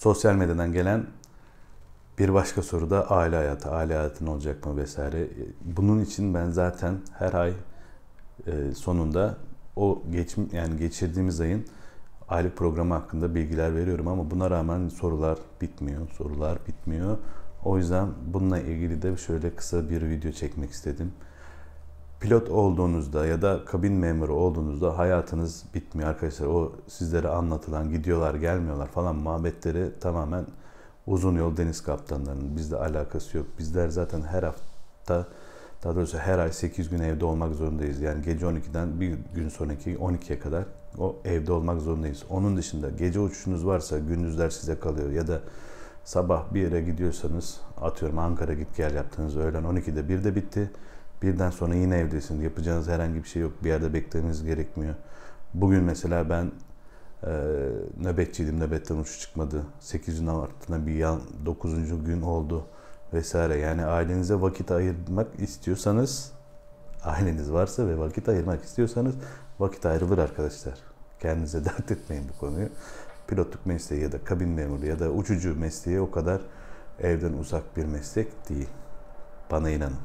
sosyal medyadan gelen bir başka soru da aile hayatı, aile hayatı ne olacak mı vesaire. Bunun için ben zaten her ay e, sonunda o geç, yani geçirdiğimiz ayın aylık programı hakkında bilgiler veriyorum ama buna rağmen sorular bitmiyor, sorular bitmiyor. O yüzden bununla ilgili de şöyle kısa bir video çekmek istedim. Pilot olduğunuzda ya da kabin memuru olduğunuzda hayatınız bitmiyor arkadaşlar. O sizlere anlatılan gidiyorlar gelmiyorlar falan muhabbetleri tamamen uzun yol deniz kaptanlarının bizle alakası yok. Bizler zaten her hafta daha doğrusu her ay 8 gün evde olmak zorundayız. Yani gece 12'den bir gün sonraki 12'ye kadar o evde olmak zorundayız. Onun dışında gece uçuşunuz varsa gündüzler size kalıyor ya da sabah bir yere gidiyorsanız atıyorum Ankara git gel yaptığınız öğlen 12'de bir de bitti. Birden sonra yine evdesin. Yapacağınız herhangi bir şey yok. Bir yerde beklemeniz gerekmiyor. Bugün mesela ben e, nöbetçiydim. Nöbetten uçuş çıkmadı. 8 gün altına bir yan 9. gün oldu vesaire. Yani ailenize vakit ayırmak istiyorsanız aileniz varsa ve vakit ayırmak istiyorsanız vakit ayrılır arkadaşlar. Kendinize dert etmeyin bu konuyu. Pilotluk mesleği ya da kabin memuru ya da uçucu mesleği o kadar evden uzak bir meslek değil. Bana inanın.